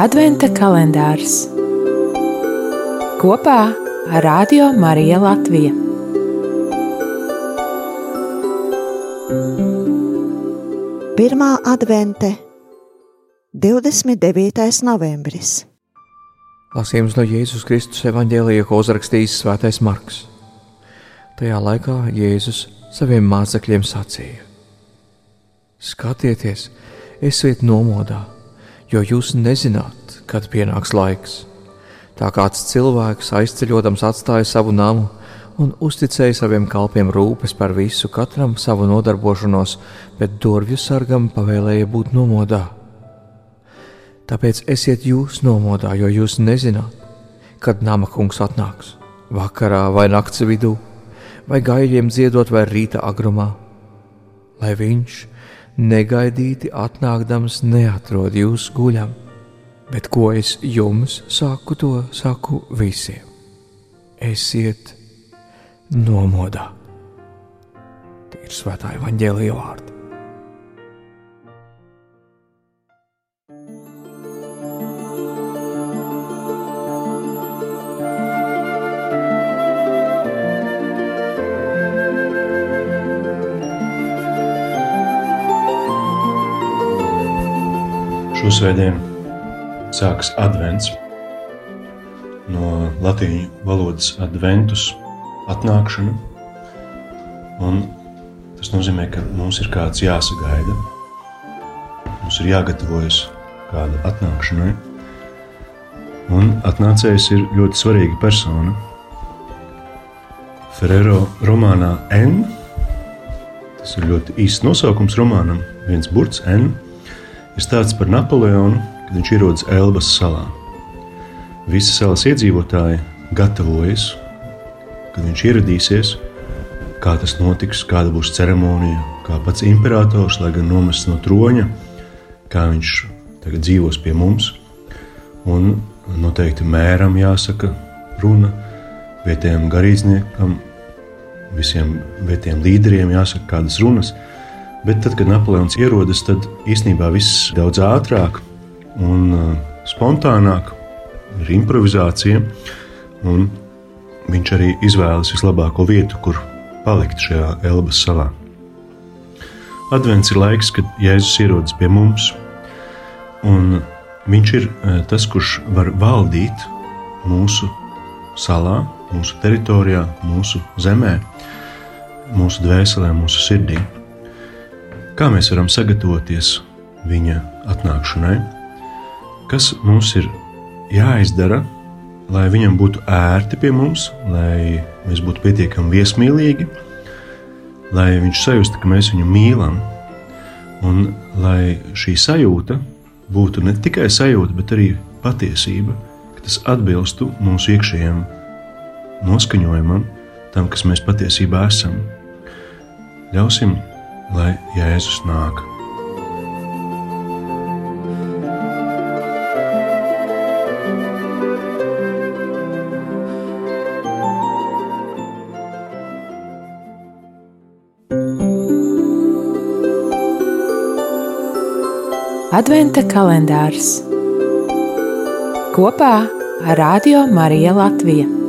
Adventa kalendārs kopā ar Radio Mariju Latviju. Pirmā advente, 29. novembris. Lasījums no Jēzus Kristus evanģēlija, ko uzrakstījis Svētais Marks. Tajā laikā Jēzus saviem mācekļiem sacīja: Skatieties, esiet nomodā! Jo jūs nezināt, kad pienāks laiks. Tā kāds cilvēks aizceļotams atstāja savu namu un uzticēja saviem kalpiem rūpes par visu, katram savu nodarbošanos, bet durvju sargam pavēlēja būt nomodā. Tāpēc esiet jūs nomodā, jo jūs nezināt, kad nama kungs atnāks - vakarā vai nakts vidū, vai gaļiem dziedot vai rīta agrumā, lai viņš negaidīti atnākdams neatrod jūs guļam, bet ko es jums saku, to saku visiem. Esiet nomodā. Tie ir svētā evaņģēlīja vārdi. Šosvētdien sākas advents. No latīņu valodas adventus atnākšana. Un tas nozīmē, ka mums ir kāds jāsagaida. Mums ir jāgatavojas kāda atnākšanai. Un atnācējs ir ļoti svarīga persona. Ferrero romānā N. Tas ir ļoti īsts nosaukums romānam, viens burts N ir stāsts par Napoleonu, kad viņš ierodas Elbas salā. Visi salas iedzīvotāji gatavojas, kad viņš ieradīsies, kā tas notiks, kāda būs ceremonija, kā pats imperators, lai gan nomests no troņa, kā viņš tagad dzīvos pie mums. Un noteikti mēram jāsaka runa, vietējiem garīdzniekam, visiem vietējiem līderiem jāsaka kādas runas. Bet tad, kad Napoleons ierodas, tad īstenībā viss daudz ātrāk un uh, spontānāk, ir improvizācija. Viņš arī izvēlas vislabāko vietu, kur palikt šajā Elbas salā. Advents ir laiks, kad Jēzus ierodas pie mums, un viņš ir uh, tas, kurš var valdīt mūsu salā, mūsu teritorijā, mūsu zemē, mūsu dvēselē, mūsu sirdī. Kā mēs varam sagatavoties viņa atnākšanai? Kas mums ir jāizdara, lai viņam būtu ērti pie mums, lai mēs būtu pietiekami viesmīlīgi, lai viņš sajustu, ka mēs viņu mīlam, un lai šī sajūta būtu ne tikai sajūta, bet arī patiesība, ka tas atbilstu mūsu iekšējiem noskaņojumam, tam, kas mēs patiesībā esam. Ļausim lai Jēzus nāk. Adventa kalendārs kopā ar Radio Mariju Latviju.